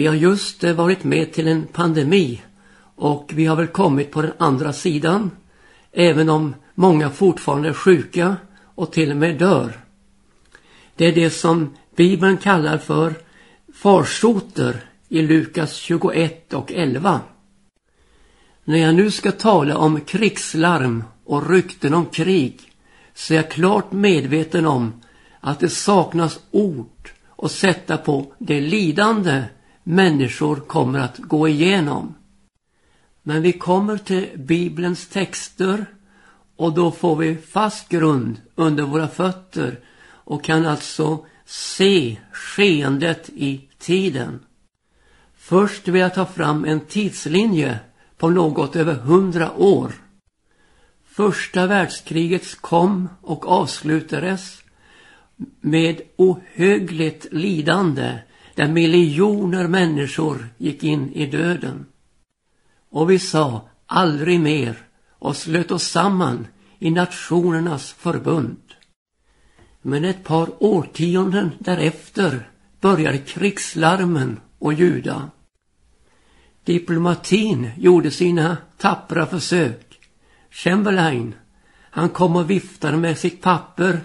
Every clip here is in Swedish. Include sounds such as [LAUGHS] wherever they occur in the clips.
Vi har just eh, varit med till en pandemi och vi har väl kommit på den andra sidan även om många fortfarande är sjuka och till och med dör. Det är det som Bibeln kallar för farsoter i Lukas 21 och 11. När jag nu ska tala om krigslarm och rykten om krig så är jag klart medveten om att det saknas ord att sätta på det lidande människor kommer att gå igenom. Men vi kommer till Bibelns texter och då får vi fast grund under våra fötter och kan alltså se skeendet i tiden. Först vill jag ta fram en tidslinje på något över hundra år. Första världskriget kom och avslutades med ohögligt lidande där miljoner människor gick in i döden. Och vi sa aldrig mer och slöt oss samman i nationernas förbund. Men ett par årtionden därefter började krigslarmen och ljuda. Diplomatin gjorde sina tappra försök. Chamberlain, han kom och viftade med sitt papper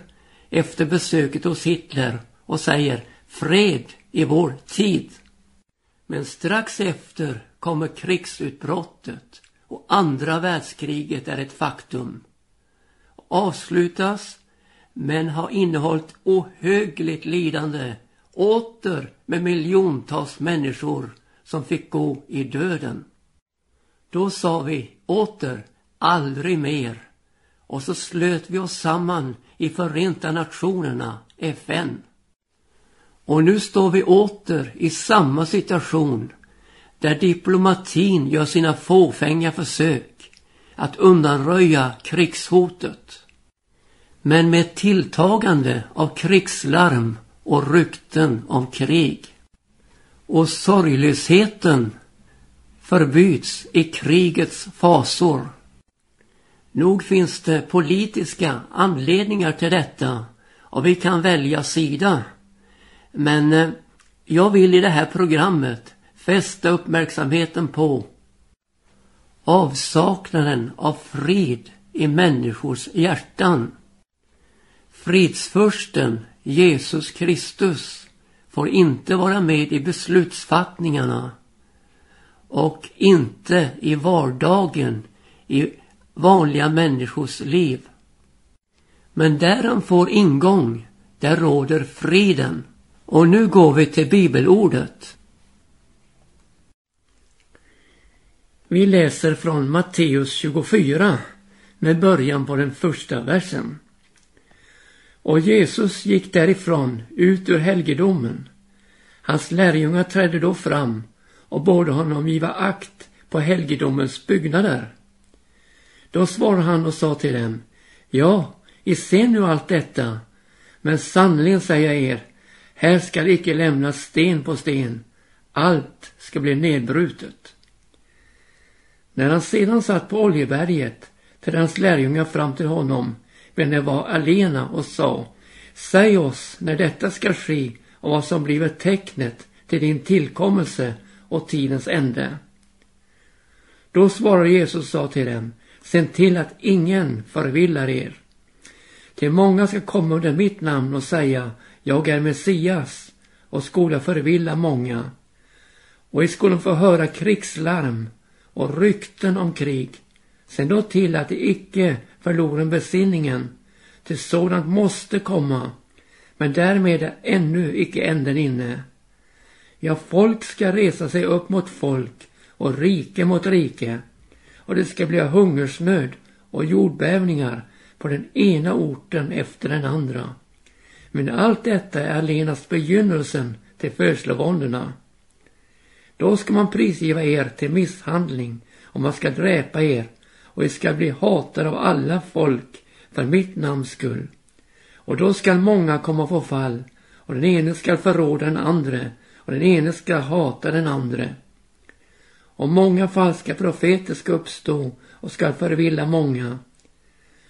efter besöket hos Hitler och säger fred i vår tid. Men strax efter kommer krigsutbrottet och andra världskriget är ett faktum. Avslutas men har innehållit ohögligt lidande åter med miljontals människor som fick gå i döden. Då sa vi åter aldrig mer och så slöt vi oss samman i Förenta Nationerna, FN. Och nu står vi åter i samma situation där diplomatin gör sina fåfänga försök att undanröja krigshotet. Men med tilltagande av krigslarm och rykten om krig. Och sorglösheten förbyts i krigets fasor. Nog finns det politiska anledningar till detta och vi kan välja sida. Men eh, jag vill i det här programmet fästa uppmärksamheten på avsaknaden av frid i människors hjärtan. Fridsförsten Jesus Kristus får inte vara med i beslutsfattningarna och inte i vardagen i vanliga människors liv. Men där han får ingång, där råder friden. Och nu går vi till bibelordet. Vi läser från Matteus 24 med början på den första versen. Och Jesus gick därifrån ut ur helgedomen. Hans lärjungar trädde då fram och bad honom giva akt på helgedomens byggnader. Då svarade han och sa till dem, ja, I ser nu allt detta, men sannerligen säger jag er, här skall icke lämnas sten på sten, allt ska bli nedbrutet. När han sedan satt på Oljeberget trädde hans lärjungar fram till honom men det var alena och sa Säg oss när detta ska ske och vad som blivit tecknet till din tillkommelse och tidens ände. Då svarade Jesus och sa till dem Se till att ingen förvillar er. Till många ska komma under mitt namn och säga jag är Messias och skola förvilla många. Och I skolan få höra krigslarm och rykten om krig. Se då till att de icke förlorar besinningen. Till sådant måste komma. Men därmed är ännu icke änden inne. Ja, folk ska resa sig upp mot folk och rike mot rike. Och det ska bli hungersnöd och jordbävningar på den ena orten efter den andra. Men allt detta är allenast begynnelsen till födslovåndorna. Då ska man prisgiva er till misshandling och man ska dräpa er och ni ska bli hatade av alla folk för mitt namns skull. Och då skall många komma på fall och den ene skall förråda den andre och den ene skall hata den andre. Och många falska profeter ska uppstå och skall förvilla många.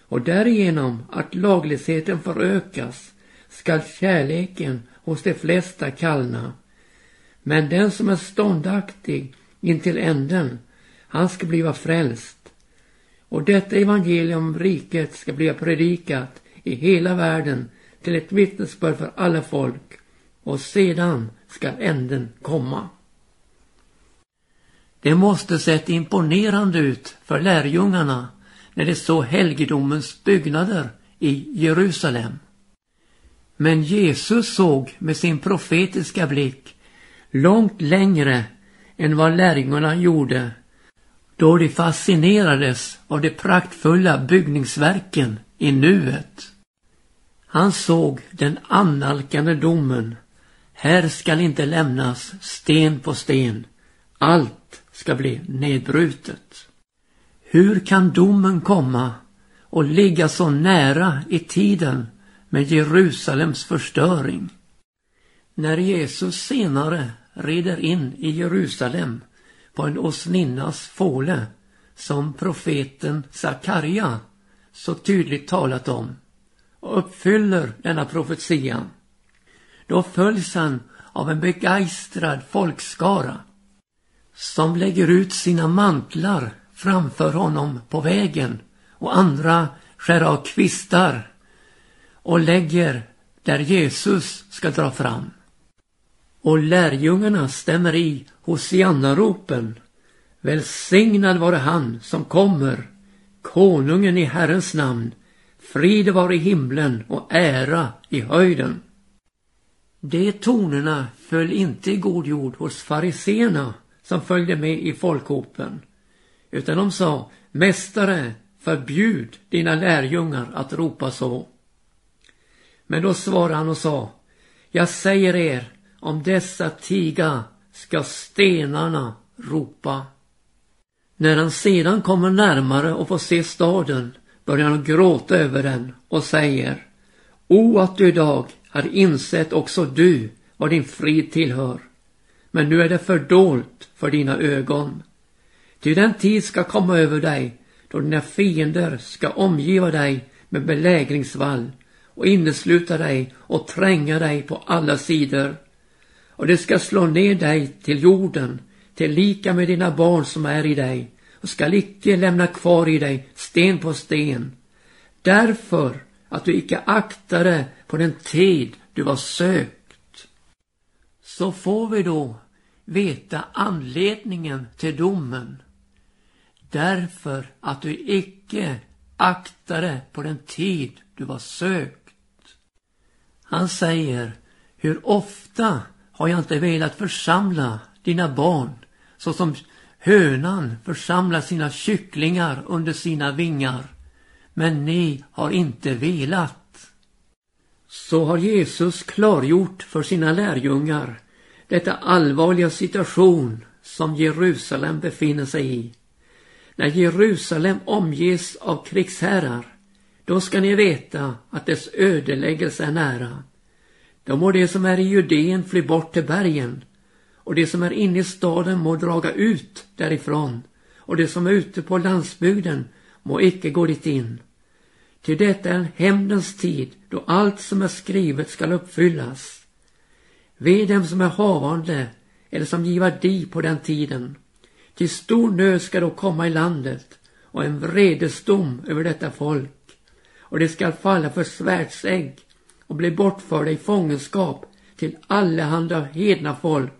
Och därigenom att laglösheten förökas skall kärleken hos de flesta kallna. Men den som är ståndaktig intill änden, han ska bliva frälst. Och detta evangelium om riket ska bli predikat i hela världen till ett vittnesbörd för alla folk och sedan ska änden komma. Det måste sett imponerande ut för lärjungarna när de såg helgedomens byggnader i Jerusalem. Men Jesus såg med sin profetiska blick långt längre än vad lärjungarna gjorde då de fascinerades av de praktfulla byggningsverken i nuet. Han såg den annalkande domen. Här skall inte lämnas sten på sten. Allt ska bli nedbrutet. Hur kan domen komma och ligga så nära i tiden med Jerusalems förstöring? När Jesus senare rider in i Jerusalem på en åsninnas fåle som profeten Sakarja så tydligt talat om och uppfyller denna profetia. Då följs han av en begeistrad folkskara som lägger ut sina mantlar framför honom på vägen och andra skär av kvistar och lägger där Jesus ska dra fram. Och lärjungarna stämmer i Hosianna-ropen. Välsignad vare han som kommer, konungen i Herrens namn, frid var i himlen och ära i höjden. De tonerna föll inte i god jord hos fariseerna som följde med i folkhopen, utan de sa, Mästare, förbjud dina lärjungar att ropa så. Men då svarade han och sa, jag säger er, om dessa tiga ska stenarna ropa. När han sedan kommer närmare och får se staden börjar han gråta över den och säger O att du idag har insett också du vad din frid tillhör. Men nu är det fördolt för dina ögon. Ty den tid ska komma över dig då dina fiender ska omgiva dig med belägringsvall och innesluta dig och tränga dig på alla sidor. Och det ska slå ner dig till jorden, till lika med dina barn som är i dig, och skall icke lämna kvar i dig sten på sten. Därför att du icke aktade på den tid du var sökt. Så får vi då veta anledningen till domen. Därför att du icke aktade på den tid du var sökt. Han säger, hur ofta har jag inte velat församla dina barn så som hönan församlar sina kycklingar under sina vingar. Men ni har inte velat. Så har Jesus klargjort för sina lärjungar detta allvarliga situation som Jerusalem befinner sig i. När Jerusalem omges av krigsherrar, då ska ni veta att dess ödeläggelse är nära. Då må de som är i Judeen fly bort till bergen och de som är inne i staden må draga ut därifrån och de som är ute på landsbygden må icke gå dit in. Till detta är en hämndens tid då allt som är skrivet skall uppfyllas. Ve dem som är havande eller som giva di på den tiden. Till stor nöd ska då komma i landet och en vredesdom över detta folk och det skall falla för svärdsägg och bli bortförda i fångenskap till allehanda hedna folk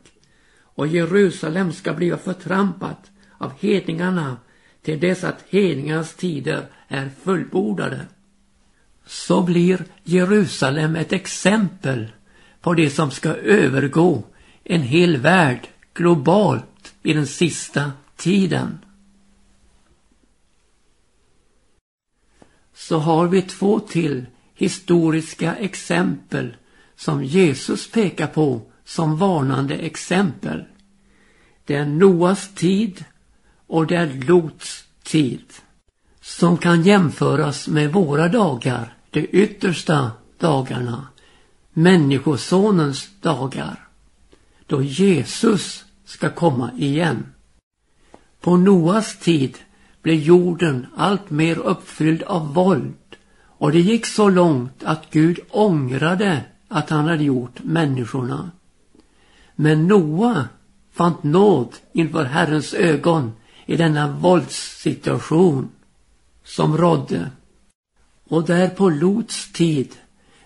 och Jerusalem ska bli förtrampat av hedningarna till dess att hedningarnas tider är fullbordade. Så blir Jerusalem ett exempel på det som ska övergå en hel värld globalt i den sista tiden. Så har vi två till historiska exempel som Jesus pekar på som varnande exempel. Det är Noas tid och det är Lots tid som kan jämföras med våra dagar, de yttersta dagarna, Människosonens dagar, då Jesus ska komma igen. På Noas tid blev jorden allt mer uppfylld av våld och det gick så långt att Gud ångrade att han hade gjort människorna. Men Noa fann nåd inför Herrens ögon i denna våldssituation som rådde. Och där på Lots tid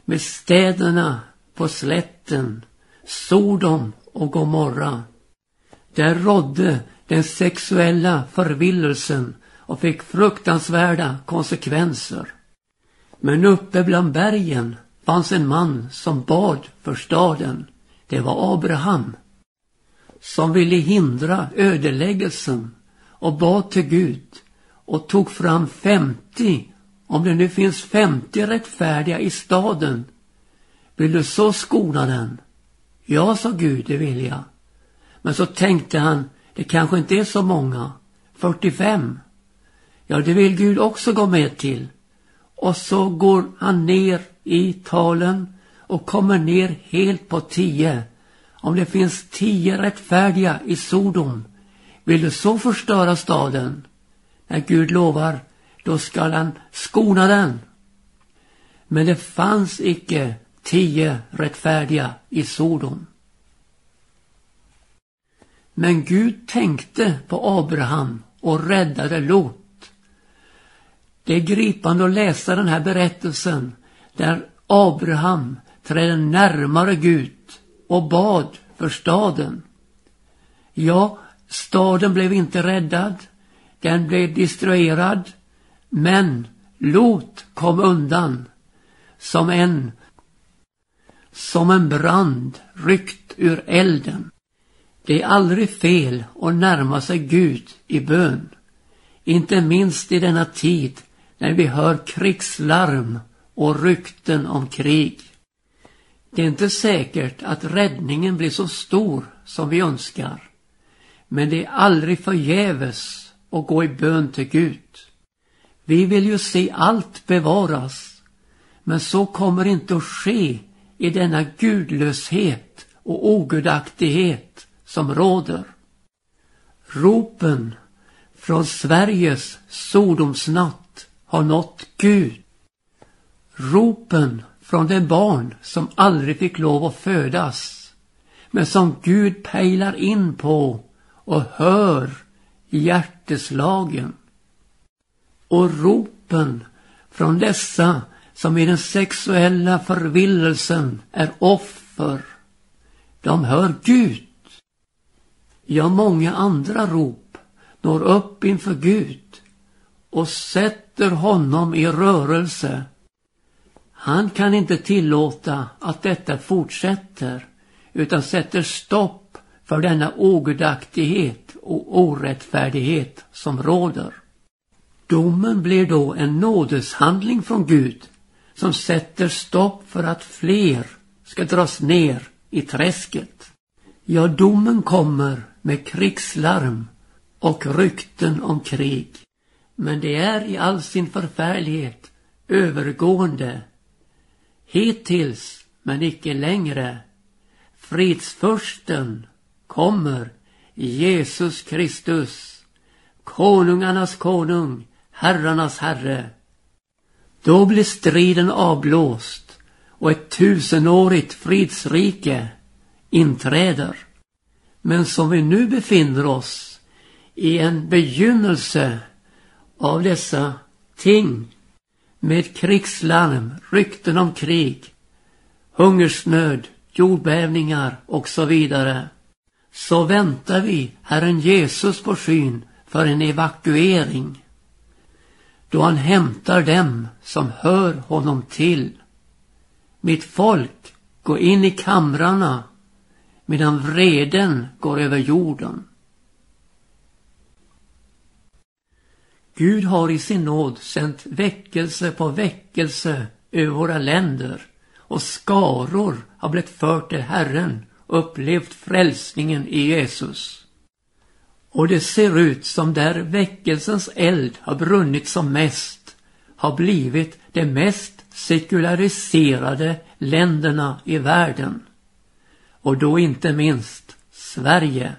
med städerna på slätten, Sodom och Gomorra. Där rådde den sexuella förvillelsen och fick fruktansvärda konsekvenser. Men uppe bland bergen fanns en man som bad för staden. Det var Abraham. Som ville hindra ödeläggelsen och bad till Gud och tog fram 50, om det nu finns 50 rättfärdiga i staden. Vill du så skona den? Ja, sa Gud, det vill jag. Men så tänkte han, det kanske inte är så många. 45. Ja, det vill Gud också gå med till. Och så går han ner i talen och kommer ner helt på tio. Om det finns tio rättfärdiga i Sodom, vill du så förstöra staden? När Gud lovar, då skall han skona den. Men det fanns icke tio rättfärdiga i Sodom. Men Gud tänkte på Abraham och räddade Lot. Det är gripande att läsa den här berättelsen där Abraham trädde närmare Gud och bad för staden. Ja, staden blev inte räddad. Den blev destruerad. Men Lot kom undan som en som en brand ryckt ur elden. Det är aldrig fel att närma sig Gud i bön. Inte minst i denna tid när vi hör krigslarm och rykten om krig. Det är inte säkert att räddningen blir så stor som vi önskar. Men det är aldrig förgäves att gå i bön till Gud. Vi vill ju se allt bevaras. Men så kommer inte att ske i denna gudlöshet och ogudaktighet som råder. Ropen från Sveriges sodomsnatt har nått Gud. Ropen från det barn som aldrig fick lov att födas men som Gud pejlar in på och hör i hjärteslagen. Och ropen från dessa som i den sexuella förvillelsen är offer. De hör Gud. Ja, många andra rop når upp inför Gud och sätter honom i rörelse. Han kan inte tillåta att detta fortsätter utan sätter stopp för denna ogudaktighet och orättfärdighet som råder. Domen blir då en nådeshandling från Gud som sätter stopp för att fler ska dras ner i träsket. Ja, domen kommer med krigslarm och rykten om krig. Men det är i all sin förfärlighet övergående. Hittills, men icke längre. Fridsförsten kommer, Jesus Kristus, konungarnas konung, herrarnas herre. Då blir striden avblåst och ett tusenårigt fridsrike inträder. Men som vi nu befinner oss i en begynnelse av dessa ting med krigslarm, rykten om krig, hungersnöd, jordbävningar och så vidare så väntar vi Herren Jesus på skyn för en evakuering då han hämtar dem som hör honom till. Mitt folk, gå in i kamrarna medan vreden går över jorden. Gud har i sin nåd sänt väckelse på väckelse över våra länder och skaror har blivit fört till Herren och upplevt frälsningen i Jesus. Och det ser ut som där väckelsens eld har brunnit som mest har blivit de mest sekulariserade länderna i världen. Och då inte minst Sverige.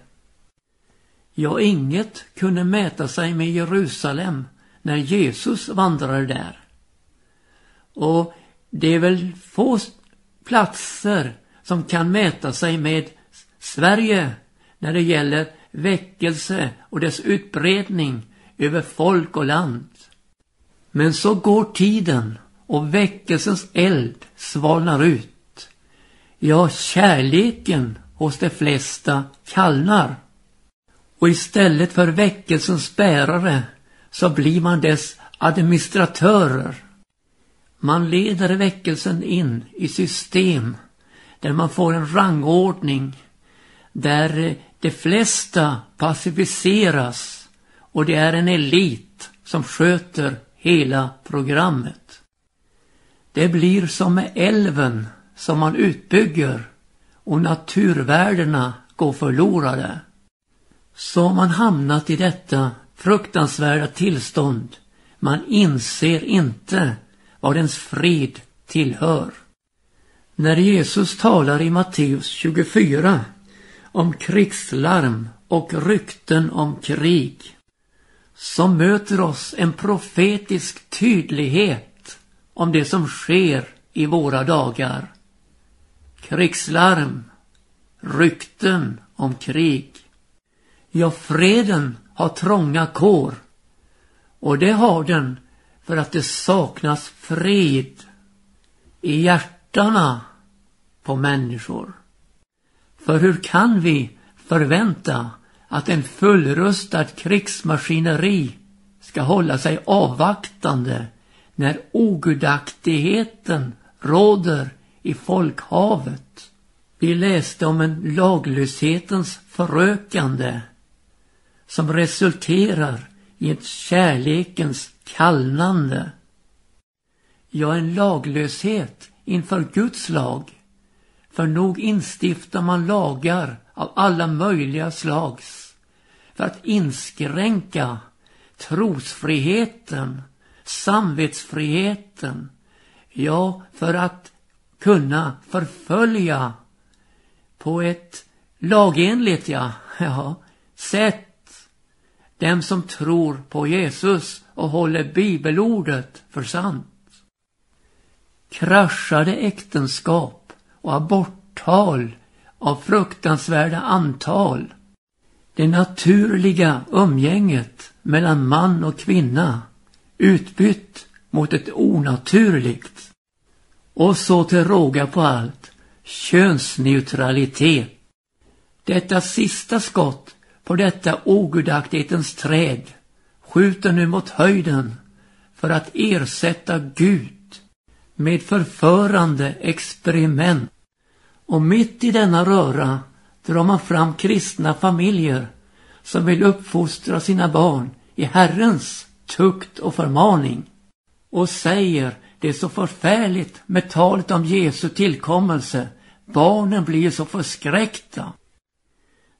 Ja, inget kunde mäta sig med Jerusalem när Jesus vandrade där. Och det är väl få platser som kan mäta sig med Sverige när det gäller väckelse och dess utbredning över folk och land. Men så går tiden och väckelsens eld svalnar ut. Ja, kärleken hos de flesta kallnar. Och istället för väckelsens bärare så blir man dess administratörer. Man leder väckelsen in i system där man får en rangordning där eh, de flesta passiviseras och det är en elit som sköter hela programmet. Det blir som med älven som man utbygger och naturvärdena går förlorade. Så har man hamnat i detta fruktansvärda tillstånd. Man inser inte vad ens frid tillhör. När Jesus talar i Matteus 24 om krigslarm och rykten om krig så möter oss en profetisk tydlighet om det som sker i våra dagar. Krigslarm, rykten om krig. Ja, freden har trånga kår. Och det har den för att det saknas fred i hjärtana på människor. För hur kan vi förvänta att en fullrustad krigsmaskineri ska hålla sig avvaktande när ogudaktigheten råder i folkhavet? Vi läste om en laglöshetens förökande som resulterar i ett kärlekens kallnande. Ja, en laglöshet inför Guds lag. För nog instiftar man lagar av alla möjliga slags för att inskränka trosfriheten, samvetsfriheten, ja, för att kunna förfölja på ett lagenligt, ja, [LAUGHS] ja, sätt dem som tror på Jesus och håller bibelordet för sant. Kraschade äktenskap och aborttal av fruktansvärda antal. Det naturliga umgänget mellan man och kvinna utbytt mot ett onaturligt. Och så till råga på allt könsneutralitet. Detta sista skott på detta ogudaktighetens träd skjuter nu mot höjden för att ersätta Gud med förförande experiment. Och mitt i denna röra drar man fram kristna familjer som vill uppfostra sina barn i Herrens tukt och förmaning och säger det är så förfärligt med talet om Jesu tillkommelse. Barnen blir så förskräckta.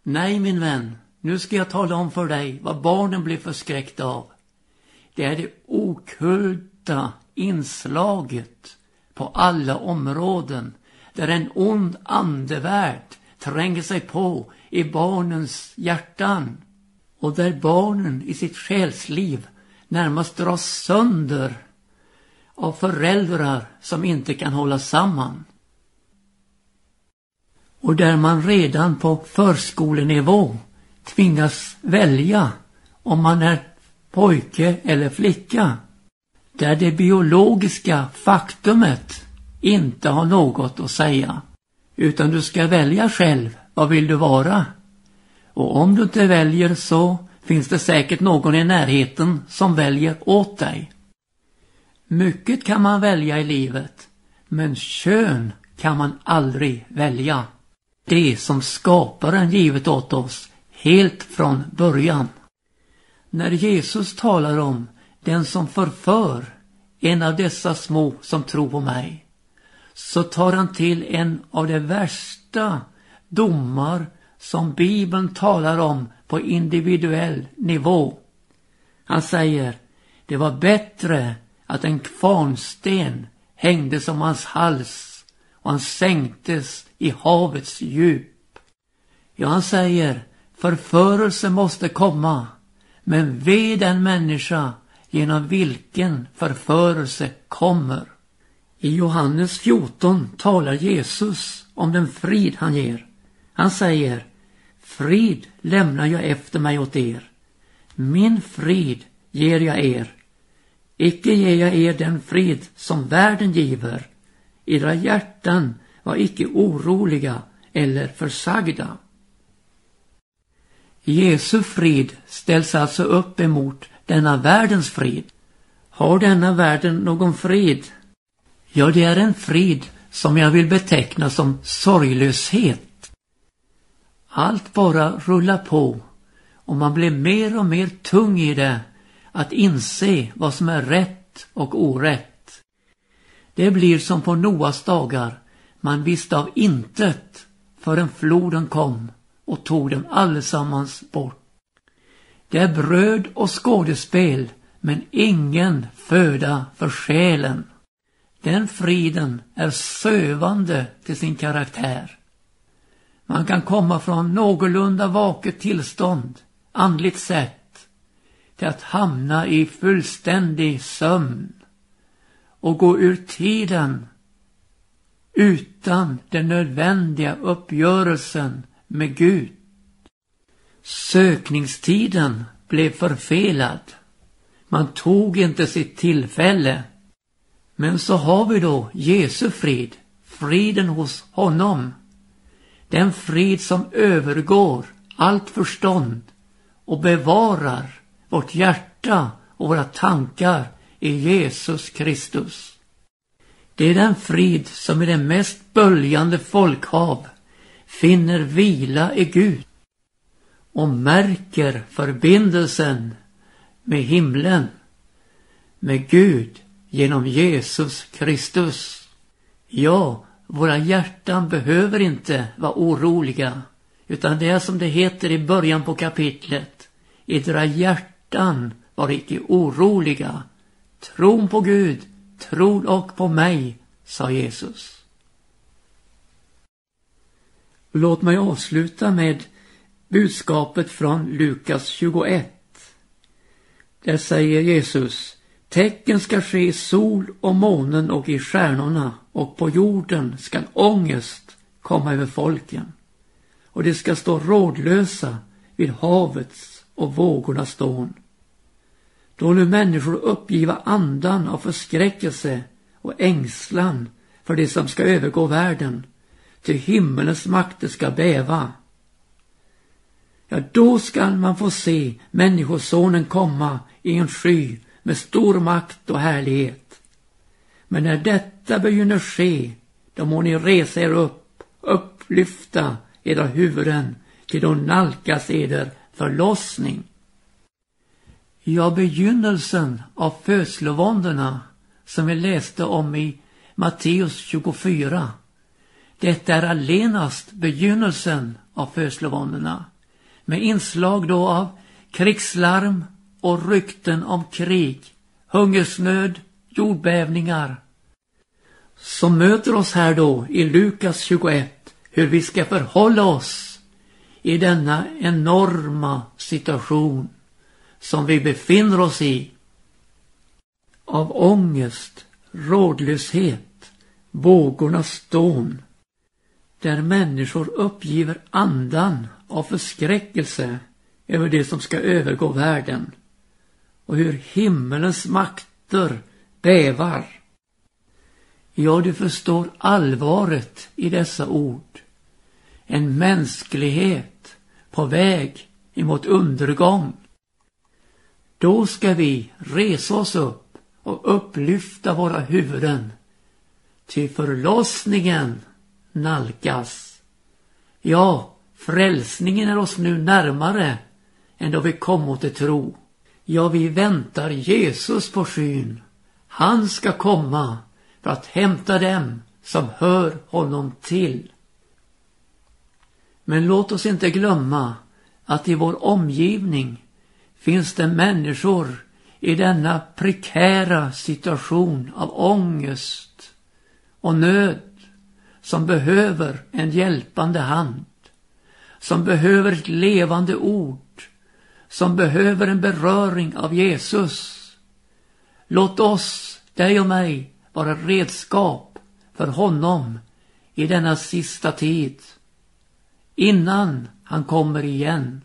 Nej, min vän, nu ska jag tala om för dig vad barnen blir förskräckta av. Det är det okulta inslaget på alla områden där en ond andevärld tränger sig på i barnens hjärtan och där barnen i sitt själsliv närmast dras sönder av föräldrar som inte kan hålla samman. Och där man redan på förskolenivå tvingas välja om man är pojke eller flicka. Där det biologiska faktumet inte har något att säga. Utan du ska välja själv. Vad vill du vara? Och om du inte väljer så finns det säkert någon i närheten som väljer åt dig. Mycket kan man välja i livet. Men kön kan man aldrig välja. Det som skaparen givit åt oss helt från början. När Jesus talar om den som förför en av dessa små som tror på mig så tar han till en av de värsta domar som Bibeln talar om på individuell nivå. Han säger det var bättre att en kvarnsten hängdes om hans hals och han sänktes i havets djup. Ja, han säger Förförelse måste komma, men ve den människa genom vilken förförelse kommer. I Johannes 14 talar Jesus om den frid han ger. Han säger Frid lämnar jag efter mig åt er. Min frid ger jag er. Icke ger jag er den frid som världen giver. Era hjärtan var icke oroliga eller försagda. Jesu frid ställs alltså upp emot denna världens frid. Har denna världen någon frid? Ja, det är en frid som jag vill beteckna som sorglöshet. Allt bara rullar på och man blir mer och mer tung i det att inse vad som är rätt och orätt. Det blir som på Noas dagar, man visste av intet förrän floden kom och tog dem allesammans bort. Det är bröd och skådespel men ingen föda för själen. Den friden är sövande till sin karaktär. Man kan komma från någorlunda vaket tillstånd, andligt sett, till att hamna i fullständig sömn och gå ur tiden utan den nödvändiga uppgörelsen med Gud. Sökningstiden blev förfelad. Man tog inte sitt tillfälle. Men så har vi då Jesu frid, friden hos honom. Den frid som övergår allt förstånd och bevarar vårt hjärta och våra tankar i Jesus Kristus. Det är den frid som i det mest böljande folkhav finner vila i Gud och märker förbindelsen med himlen, med Gud genom Jesus Kristus. Ja, våra hjärtan behöver inte vara oroliga, utan det är som det heter i början på kapitlet. I era hjärtan var icke oroliga. Tron på Gud, tro och på mig, sa Jesus. Låt mig avsluta med budskapet från Lukas 21. Där säger Jesus Tecken ska ske i sol och månen och i stjärnorna och på jorden skall ångest komma över folken. Och de ska stå rådlösa vid havets och vågornas dån. Då nu människor uppgiva andan av förskräckelse och ängslan för det som ska övergå världen, till himmelens makter ska bäva. Ja, då skall man få se Människosonen komma i en sky med stor makt och härlighet. Men när detta begynner ske, då må ni resa er upp, upplyfta era huvuden, till då nalkas eder förlossning. Ja, begynnelsen av födslovåndorna som vi läste om i Matteus 24. Detta är allenast begynnelsen av födslovåndorna med inslag då av krigslarm och rykten om krig, hungersnöd, jordbävningar. Som möter oss här då i Lukas 21 hur vi ska förhålla oss i denna enorma situation som vi befinner oss i. Av ångest, rådlöshet, vågornas dån. Där människor uppgiver andan av förskräckelse över det som ska övergå världen och hur himmelens makter bävar. Ja, du förstår allvaret i dessa ord. En mänsklighet på väg emot undergång. Då ska vi resa oss upp och upplyfta våra huvuden. Till förlossningen nalkas. Ja, frälsningen är oss nu närmare än då vi kom till tro. Ja, vi väntar Jesus på skyn. Han ska komma för att hämta dem som hör honom till. Men låt oss inte glömma att i vår omgivning finns det människor i denna prekära situation av ångest och nöd som behöver en hjälpande hand, som behöver ett levande ord som behöver en beröring av Jesus. Låt oss, dig och mig, vara redskap för honom i denna sista tid. innan han kommer igen.